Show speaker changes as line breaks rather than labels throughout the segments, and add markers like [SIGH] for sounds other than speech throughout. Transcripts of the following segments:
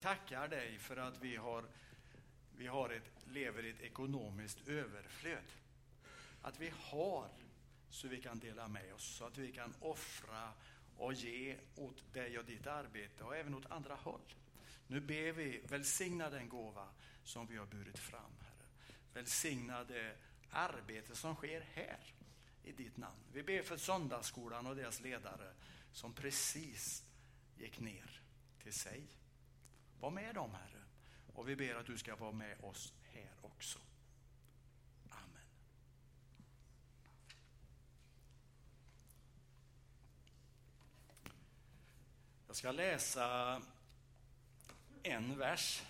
tackar dig för att vi, har, vi har ett, lever i ett ekonomiskt överflöd. Att vi har så vi kan dela med oss, så att vi kan offra och ge åt dig och ditt arbete och även åt andra håll. Nu ber vi, välsigna den gåva som vi har burit fram, Herre. Välsigna det arbete som sker här i ditt namn. Vi ber för söndagsskolan och deras ledare som precis gick ner till sig. Var med dem, Herre. Och vi ber att du ska vara med oss här också. Amen. Jag ska läsa en vers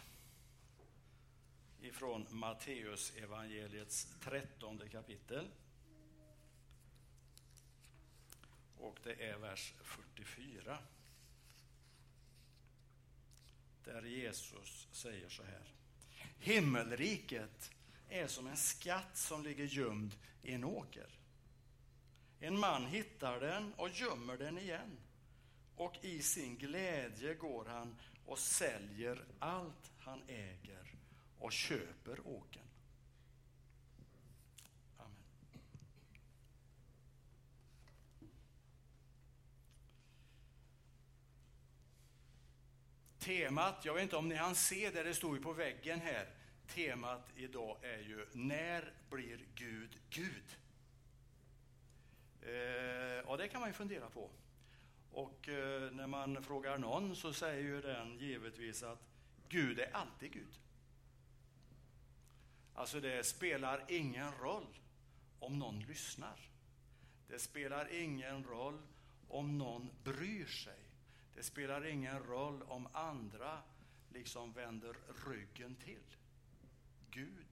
ifrån Matteus evangeliets trettonde kapitel. Och det är vers 44. Där Jesus säger så här. Himmelriket är som en skatt som ligger gömd i en åker. En man hittar den och gömmer den igen. Och i sin glädje går han och säljer allt han äger och köper åken. Amen. Temat, jag vet inte om ni hann se det, det stod ju på väggen här. Temat idag är ju När blir Gud Gud? Eh, och det kan man ju fundera på. Och eh, när man frågar någon så säger ju den givetvis att Gud är alltid Gud. Alltså det spelar ingen roll om någon lyssnar. Det spelar ingen roll om någon bryr sig. Det spelar ingen roll om andra liksom vänder ryggen till. Gud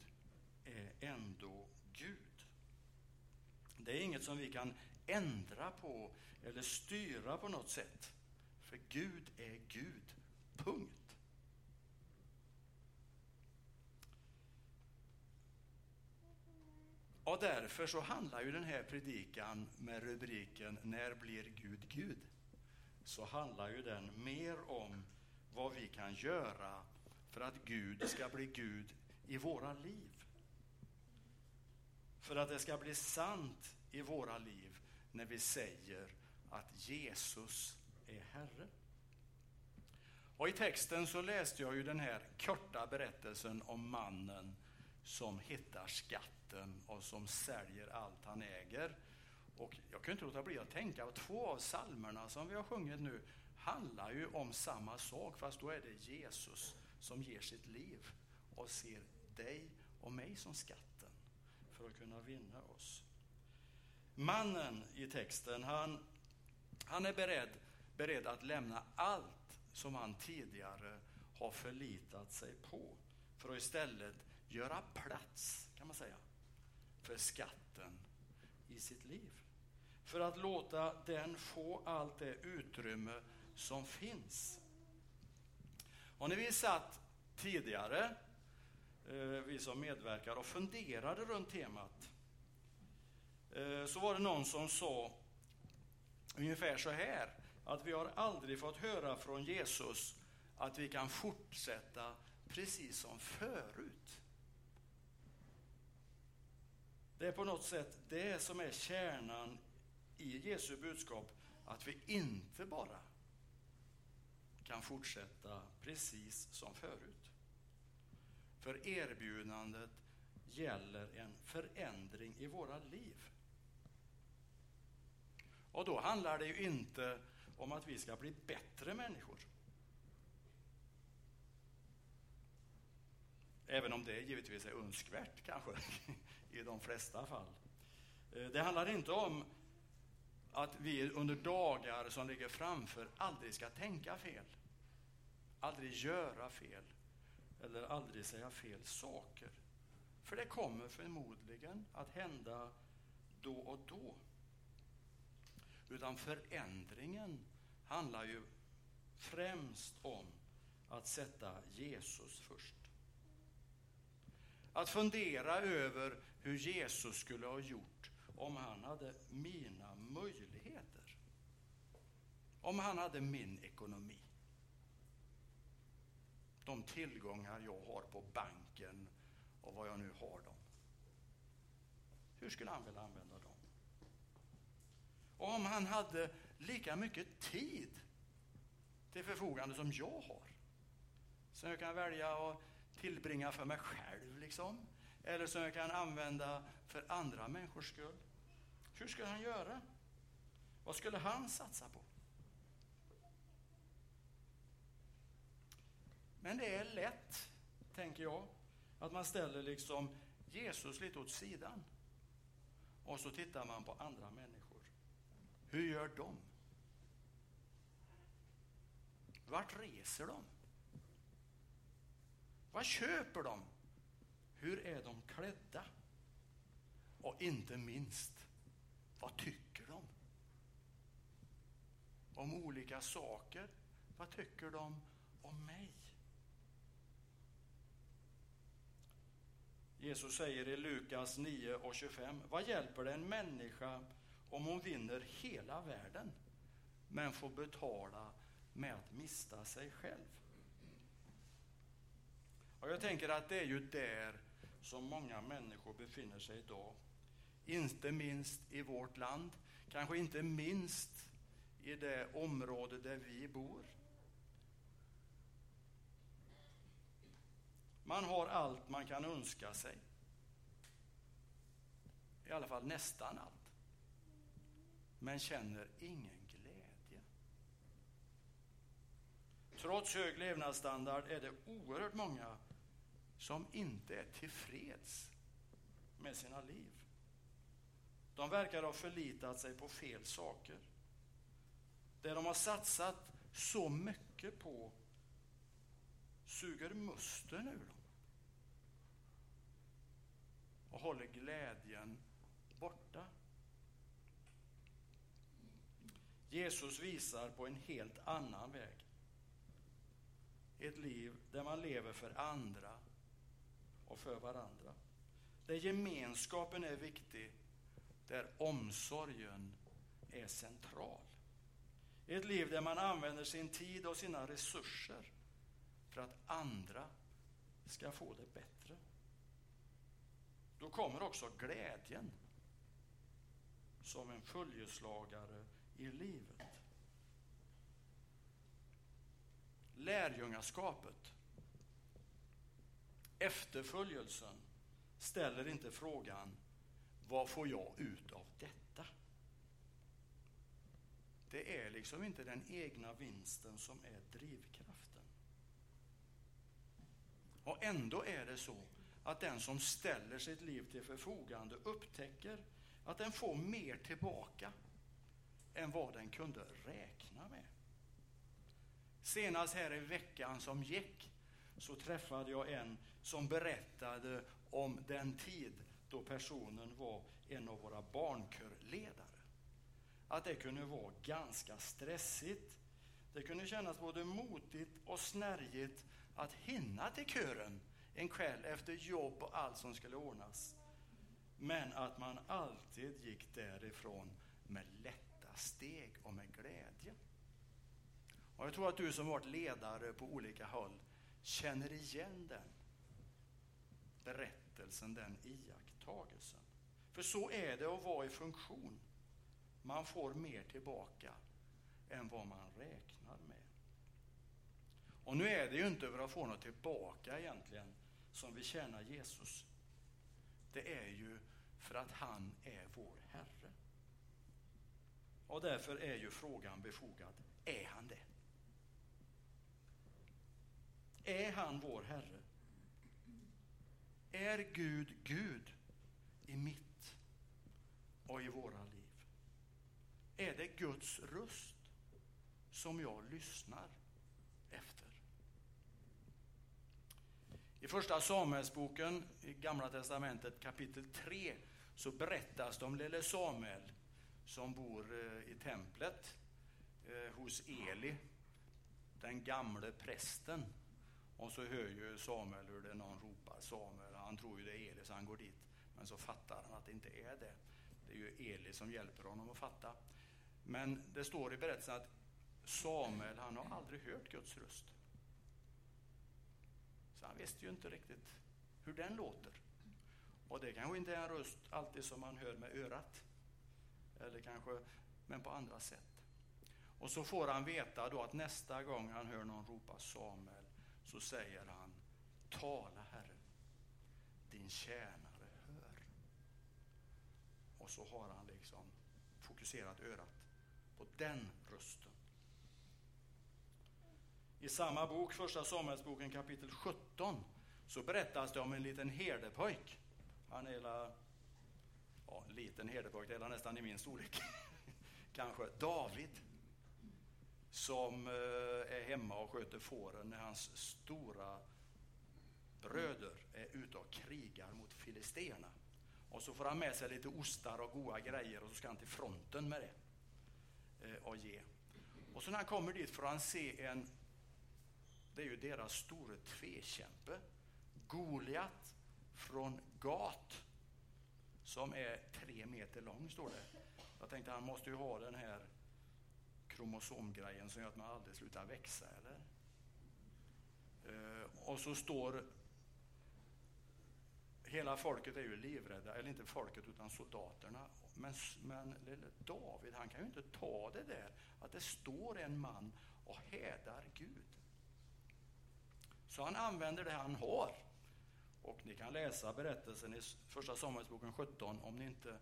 är ändå Gud. Det är inget som vi kan ändra på eller styra på något sätt. För Gud är Gud. Punkt. Och därför så handlar ju den här predikan med rubriken När blir Gud Gud? Så handlar ju den mer om vad vi kan göra för att Gud ska bli Gud i våra liv. För att det ska bli sant i våra liv när vi säger att Jesus är Herre. Och I texten så läste jag ju den här korta berättelsen om mannen som hittar skatten och som säljer allt han äger. Och jag kan inte låta bli att tänka att två av psalmerna som vi har sjungit nu handlar ju om samma sak, fast då är det Jesus som ger sitt liv och ser dig och mig som skatten för att kunna vinna oss. Mannen i texten, han, han är beredd, beredd att lämna allt som han tidigare har förlitat sig på för att istället göra plats, kan man säga, för skatten i sitt liv. För att låta den få allt det utrymme som finns. Och när vi satt tidigare, eh, vi som medverkar, och funderade runt temat eh, så var det någon som sa ungefär så här, att vi har aldrig fått höra från Jesus att vi kan fortsätta precis som förut. Det är på något sätt det som är kärnan i Jesu budskap, att vi inte bara kan fortsätta precis som förut. För erbjudandet gäller en förändring i våra liv. Och då handlar det ju inte om att vi ska bli bättre människor. Även om det givetvis är önskvärt kanske [LAUGHS] i de flesta fall. Eh, det handlar inte om att vi under dagar som ligger framför aldrig ska tänka fel, aldrig göra fel eller aldrig säga fel saker. För det kommer förmodligen att hända då och då. Utan förändringen handlar ju främst om att sätta Jesus först. Att fundera över hur Jesus skulle ha gjort om han hade mina möjligheter. Om han hade min ekonomi. de tillgångar jag har på banken och vad jag nu har dem. Hur skulle han vilja använda dem? Och om han hade lika mycket tid till förfogande som jag har, som jag kan välja att tillbringa för mig själv, liksom, eller som jag kan använda för andra människors skull. Hur skulle han göra? Vad skulle han satsa på? Men det är lätt, tänker jag, att man ställer liksom Jesus lite åt sidan. Och så tittar man på andra människor. Hur gör de? Vart reser de? Vad köper de? Hur är de klädda? Och inte minst, vad tycker de? Om olika saker. Vad tycker de om mig? Jesus säger i Lukas 9 och 25, vad hjälper det en människa om hon vinner hela världen men får betala med att mista sig själv? Och jag tänker att det är ju där som många människor befinner sig idag. Inte minst i vårt land, kanske inte minst i det område där vi bor. Man har allt man kan önska sig. I alla fall nästan allt. Men känner ingen glädje. Trots hög levnadsstandard är det oerhört många som inte är tillfreds med sina liv. De verkar ha förlitat sig på fel saker. Det de har satsat så mycket på suger musten ur dem och håller glädjen borta. Jesus visar på en helt annan väg. Ett liv där man lever för andra och för varandra. Där gemenskapen är viktig, där omsorgen är central. Ett liv där man använder sin tid och sina resurser för att andra ska få det bättre. Då kommer också glädjen som en följeslagare i livet. Lärjungaskapet, efterföljelsen, ställer inte frågan vad får jag ut av detta? Det är liksom inte den egna vinsten som är drivkraften. Och ändå är det så att den som ställer sitt liv till förfogande upptäcker att den får mer tillbaka än vad den kunde räkna med. Senast här i veckan som gick så träffade jag en som berättade om den tid då personen var en av våra barnkörledare. Att det kunde vara ganska stressigt. Det kunde kännas både motigt och snärjigt att hinna till kören en kväll efter jobb och allt som skulle ordnas. Men att man alltid gick därifrån med lätta steg och med glädje. Och jag tror att du som varit ledare på olika håll känner igen den berättelsen, den iakttagelsen. För så är det att vara i funktion. Man får mer tillbaka än vad man räknar med. Och nu är det ju inte för att få något tillbaka egentligen som vi tjänar Jesus, det är ju för att han är vår Herre. Och därför är ju frågan befogad. Är han det? Är han vår Herre? Är Gud Gud i mitt och i våra liv? Är det Guds röst som jag lyssnar efter? I första Samuelsboken i Gamla Testamentet kapitel 3 så berättas det om lille Samuel som bor eh, i templet eh, hos Eli, den gamle prästen. Och så hör ju Samuel hur det någon ropar Samuel. Han tror ju det är Eli så han går dit. Men så fattar han att det inte är det. Det är ju Eli som hjälper honom att fatta. Men det står i berättelsen att Samuel, han har aldrig hört Guds röst. Så han visste ju inte riktigt hur den låter. Och det kanske inte är en röst alltid som man hör med örat. Eller kanske, men på andra sätt. Och så får han veta då att nästa gång han hör någon ropa Samuel så säger han Tala Herre, din tjänare hör. Och så har han liksom fokuserat örat på den rösten. I samma bok, Första Samuelsboken kapitel 17, så berättas det om en liten herdepojk. Han är la, ja, liten herdepojk, det är nästan i min storlek. [LAUGHS] Kanske David. Som eh, är hemma och sköter fåren när hans stora bröder är ute och krigar mot filisterna. Och så får han med sig lite ostar och goda grejer och så ska han till fronten med det eh, och ge. Och så när han kommer dit får han se en, det är ju deras store tvekämpe, Goliat från Gat, som är tre meter lång, står det. Jag tänkte han måste ju ha den här kromosomgrejen som gör att man aldrig slutar växa, eller? Eh, och så står Hela folket är ju livrädda, eller inte folket utan soldaterna. Men, men David, han kan ju inte ta det där att det står en man och hädar Gud. Så han använder det han har. Och ni kan läsa berättelsen i Första Samuelsboken 17 om ni inte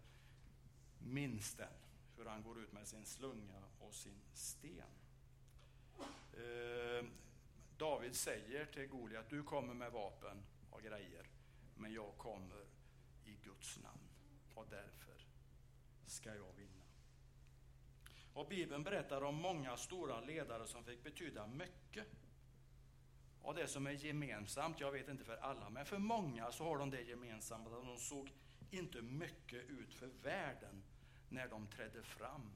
minns den. Hur han går ut med sin slunga och sin sten. Eh, David säger till Goliat, du kommer med vapen och grejer men jag kommer i Guds namn och därför ska jag vinna. Och Bibeln berättar om många stora ledare som fick betyda mycket. Och det som är gemensamt, jag vet inte för alla, men för många så har de det gemensamt att de såg inte mycket ut för världen när de trädde fram,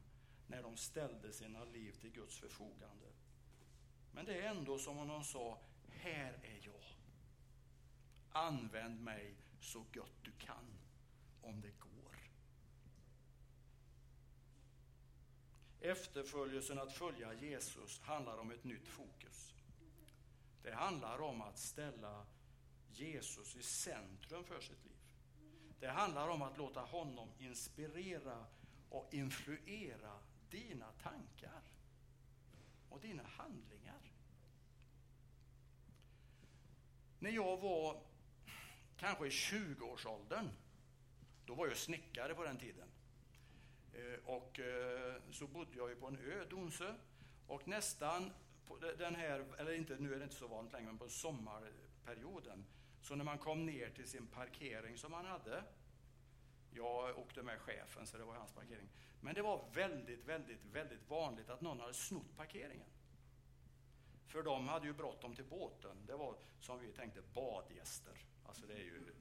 när de ställde sina liv till Guds förfogande. Men det är ändå som om de sa, här är jag. Använd mig så gott du kan, om det går. Efterföljelsen att följa Jesus handlar om ett nytt fokus. Det handlar om att ställa Jesus i centrum för sitt liv. Det handlar om att låta honom inspirera och influera dina tankar och dina handlingar. När jag var kanske i 20-årsåldern. Då var jag snickare på den tiden. Eh, och eh, så bodde jag ju på en ö, Donsö. Och nästan den här, eller inte, nu är det inte så vanligt längre, men på sommarperioden. Så när man kom ner till sin parkering som man hade, jag åkte med chefen så det var hans parkering. Men det var väldigt, väldigt, väldigt vanligt att någon hade snott parkeringen. För de hade ju bråttom till båten. Det var som vi tänkte badgäster. Alltså det är ju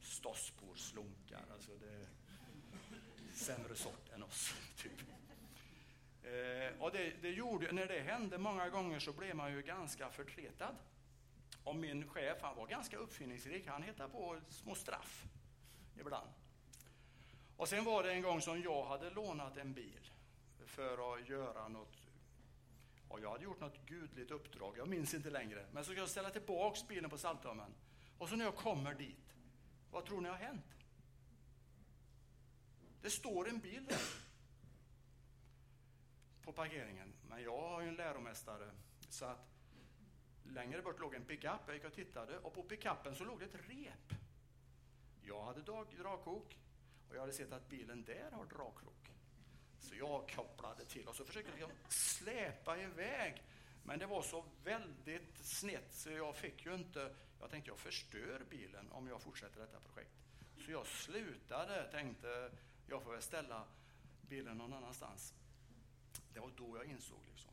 stosspor, slunkar, alltså det är sämre sort än oss. [LAUGHS] Typ. Eh, och det, det, gjorde, när det hände många gånger så blev man ju ganska förtretad. Och min chef, han var ganska uppfinningsrik, han hittade på små straff ibland. Och sen var det en gång som jag hade lånat en bil för att göra något och jag hade gjort något gudligt uppdrag, jag minns inte längre. Men så ska jag ställa tillbaks bilen på Saltholmen. Och så när jag kommer dit, vad tror ni har hänt? Det står en bil där på parkeringen. Men jag har ju en läromästare så att längre bort låg en pickup. Jag gick och tittade och på pickupen så låg det ett rep. Jag hade dragkok och jag hade sett att bilen där har dragkrok. Så jag kopplade till och så försökte jag släpa iväg. Men det var så väldigt snett så jag fick ju inte jag tänkte jag förstör bilen om jag fortsätter detta projekt. Så jag slutade, tänkte jag får väl ställa bilen någon annanstans. Det var då jag insåg liksom,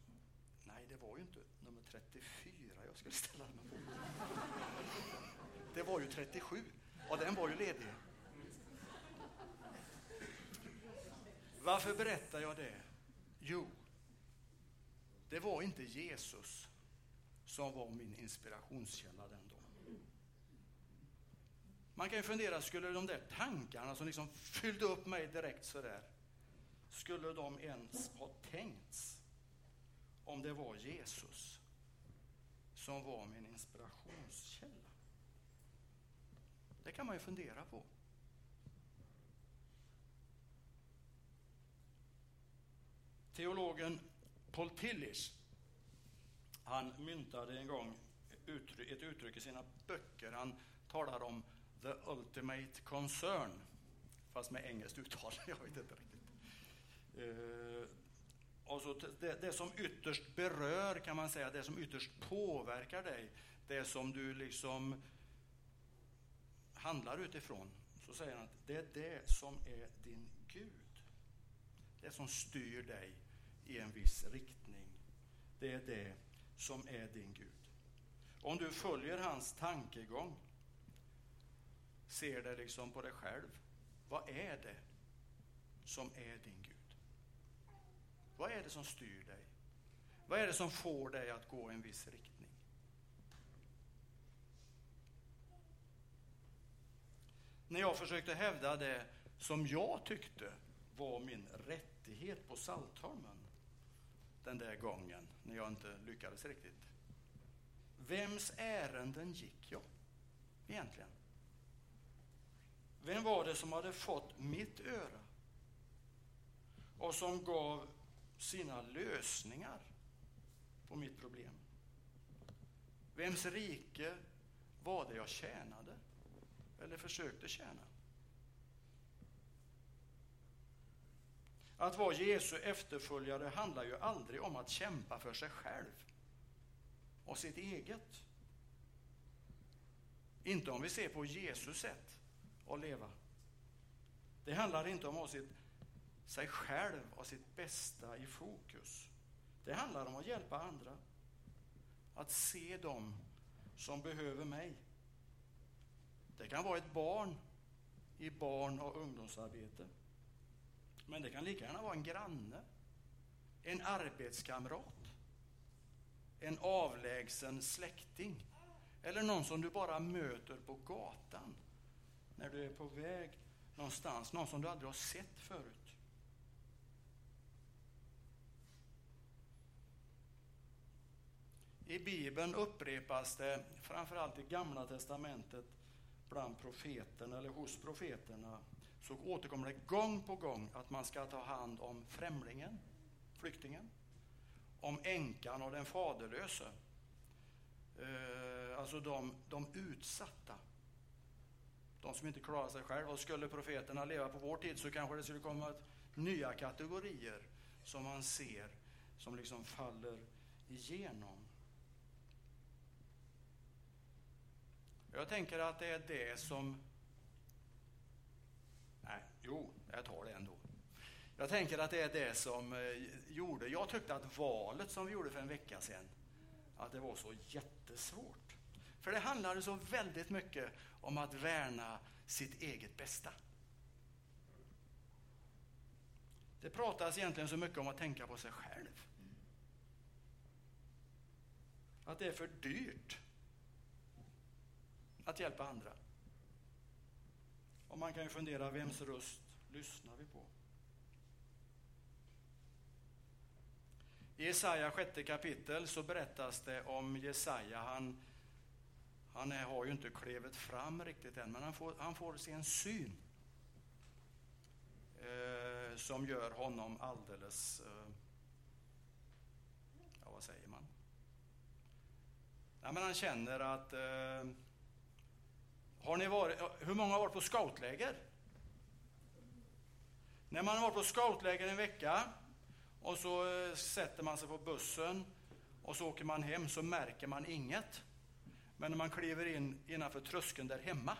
nej det var ju inte nummer 34 jag skulle ställa mig på. Det var ju 37 och den var ju ledig. Varför berättar jag det? Jo, det var inte Jesus som var min inspirationskälla den dagen. Man kan ju fundera, skulle de där tankarna som liksom fyllde upp mig direkt sådär, skulle de ens ha tänkts om det var Jesus som var min inspirationskälla? Det kan man ju fundera på. Teologen Paul Tillich, han myntade en gång ett uttryck i sina böcker. Han talar om the ultimate concern, fast med engelskt uttal. [LAUGHS] Jag vet inte riktigt. Alltså det, det, som ytterst berör, kan man säga, det som ytterst påverkar dig, det som du liksom handlar utifrån, så säger han att det är det som är din Gud. Det som styr dig i en viss riktning. Det är det som är din Gud. Om du följer hans tankegång, ser det liksom på dig själv. Vad är det som är din Gud? Vad är det som styr dig? Vad är det som får dig att gå i en viss riktning? När jag försökte hävda det som jag tyckte var min rättighet på Saltholmen den där gången, när jag inte lyckades riktigt. Vems ärenden gick jag egentligen? Vem var det som hade fått mitt öra och som gav sina lösningar på mitt problem? Vems rike var det jag tjänade eller försökte tjäna? Att vara Jesu efterföljare handlar ju aldrig om att kämpa för sig själv och sitt eget. Inte om vi ser på Jesus sätt att leva. Det handlar inte om att ha sitt, sig själv och sitt bästa i fokus. Det handlar om att hjälpa andra. Att se dem som behöver mig. Det kan vara ett barn i barn och ungdomsarbete. Men det kan lika gärna vara en granne, en arbetskamrat, en avlägsen släkting eller någon som du bara möter på gatan när du är på väg någonstans, någon som du aldrig har sett förut. I Bibeln upprepas det, framförallt i Gamla Testamentet, bland profeterna eller hos profeterna, så återkommer det gång på gång att man ska ta hand om främlingen, flyktingen, om änkan och den faderlöse. Eh, alltså de, de utsatta. De som inte klarar sig själva. Och skulle profeterna leva på vår tid så kanske det skulle komma nya kategorier som man ser som liksom faller igenom. Jag tänker att det är det som Jo, jag tar det ändå. Jag tänker att det är det som eh, gjorde, jag tyckte att valet som vi gjorde för en vecka sedan, att det var så jättesvårt. För det handlade så väldigt mycket om att värna sitt eget bästa. Det pratas egentligen så mycket om att tänka på sig själv. Att det är för dyrt att hjälpa andra. Och man kan ju fundera, vems röst lyssnar vi på? I Jesaja sjätte kapitel så berättas det om Jesaja. Han, han är, har ju inte klivit fram riktigt än, men han får, han får se en syn eh, som gör honom alldeles... Eh, ja, vad säger man? Ja, men han känner att eh, har ni varit, hur många har varit på scoutläger? När man har varit på scoutläger en vecka och så eh, sätter man sig på bussen och så åker man hem så märker man inget. Men när man kliver in innanför tröskeln där hemma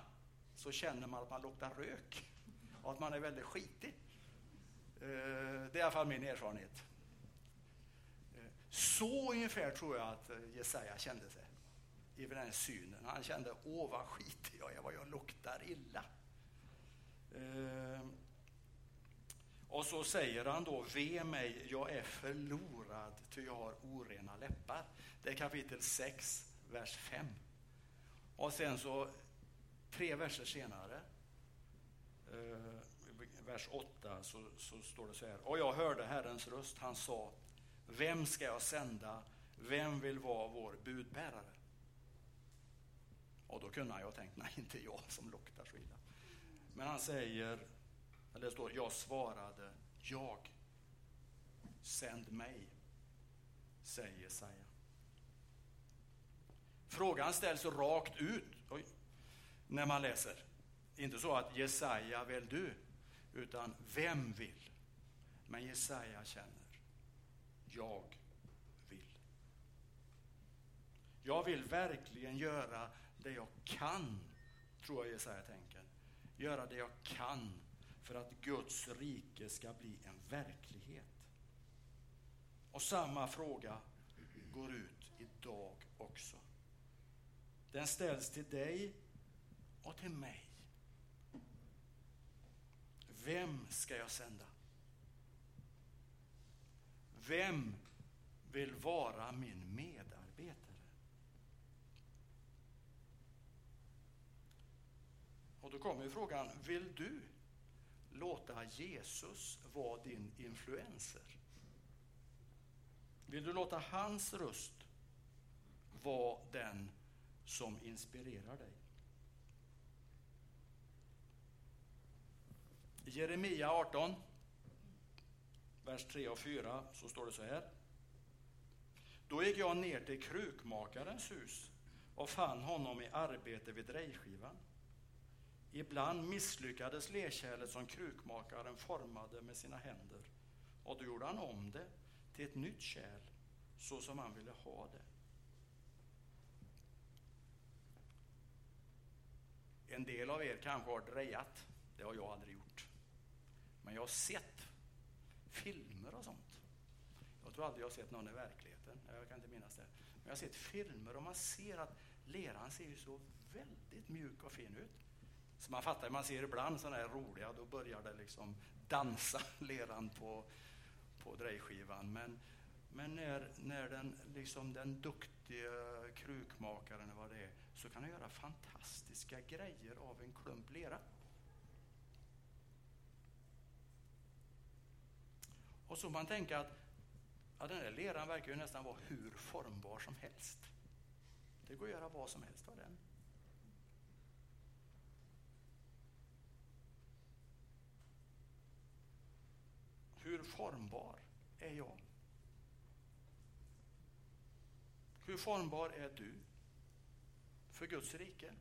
så känner man att man luktar rök och att man är väldigt skitig. Eh, det är i alla fall min erfarenhet. Eh, så ungefär tror jag att Jesaja kände sig i den här synen. Han kände, åh vad skitig jag är, vad jag luktar illa. Eh, och så säger han då, ve mig, jag är förlorad, ty jag har orena läppar. Det är kapitel 6, vers 5. Och sen så, tre verser senare, eh, vers 8, så, så står det så här. Och jag hörde Herrens röst, han sa, vem ska jag sända vem vill vara vår budbärare? Och då kunde han ju ha tänkt, nej inte jag som luktar så illa. Men han säger, eller det står, jag svarade, jag, sänd mig, säger Jesaja. Frågan ställs rakt ut oj, när man läser. Inte så att Jesaja, väl du? Utan vem vill? Men Jesaja känner, jag vill. Jag vill verkligen göra det jag kan, tror jag Jesaja tänker. Göra det jag kan för att Guds rike ska bli en verklighet. Och samma fråga går ut idag också. Den ställs till dig och till mig. Vem ska jag sända? Vem vill vara min medarbetare? Och då kommer frågan, vill du låta Jesus vara din influencer? Vill du låta hans röst vara den som inspirerar dig? I Jeremia 18, vers 3 och 4, så står det så här. Då gick jag ner till krukmakarens hus och fann honom i arbete vid drejskivan. Ibland misslyckades lerkärlet som krukmakaren formade med sina händer och då gjorde han om det till ett nytt kärl så som han ville ha det. En del av er kanske har drejat. Det har jag aldrig gjort. Men jag har sett filmer och sånt. Jag tror aldrig jag har sett någon i verkligheten. Jag kan inte minnas det. Men jag har sett filmer och man ser att leran ser ju så väldigt mjuk och fin ut. Så man fattar, man ser ibland sådana här roliga, då börjar det liksom dansa [LAUGHS] leran på, på drejskivan. Men, men när, när den, liksom den duktiga krukmakaren, vad det är, så kan han göra fantastiska grejer av en klump lera. Och så man tänka att ja, den där leran verkar ju nästan vara hur formbar som helst. Det går att göra vad som helst av den. Hur formbar är jag? Hur formbar är du för Guds rike?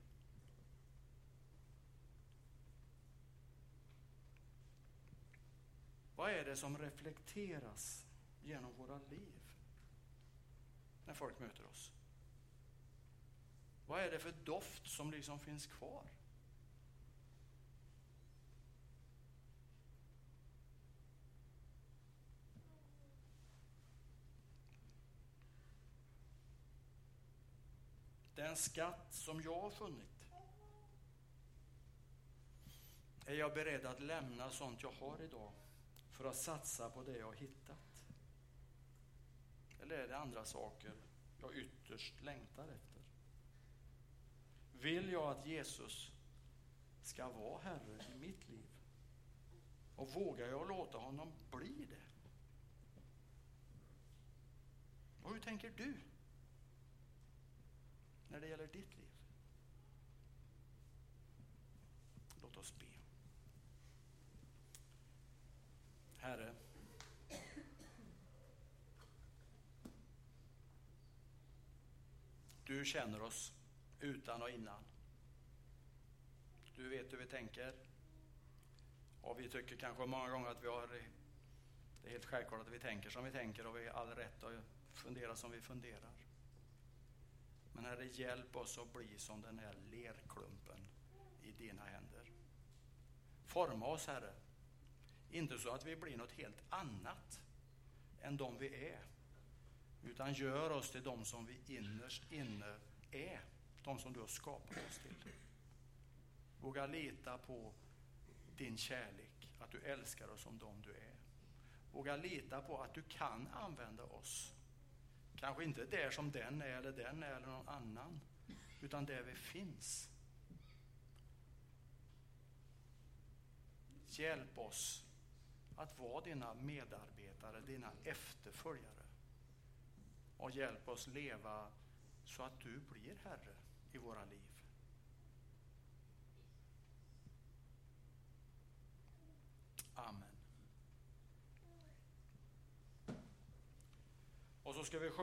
Vad är det som reflekteras genom våra liv när folk möter oss? Vad är det för doft som liksom finns kvar? Den skatt som jag har funnit är jag beredd att lämna sånt jag har idag för att satsa på det jag har hittat? Eller är det andra saker jag ytterst längtar efter? Vill jag att Jesus ska vara Herre i mitt liv? Och vågar jag låta honom bli det? Och hur tänker du när det gäller ditt liv? Låt oss be. Herre, du känner oss utan och innan. Du vet hur vi tänker. Och vi tycker kanske många gånger att vi har det är helt självklart att vi tänker som vi tänker och vi har all rätt att fundera som vi funderar. Men Herre, hjälp oss att bli som den här lerklumpen i dina händer. Forma oss, Herre, inte så att vi blir något helt annat än de vi är. Utan gör oss till de som vi innerst inne är. De som du har skapat oss till. Våga lita på din kärlek, att du älskar oss som de du är. Våga lita på att du kan använda oss. Kanske inte där som den är eller den är eller någon annan, utan där vi finns. Hjälp oss att vara dina medarbetare, dina efterföljare. och hjälp oss leva så att du blir Herre i våra liv. Amen. Och så ska vi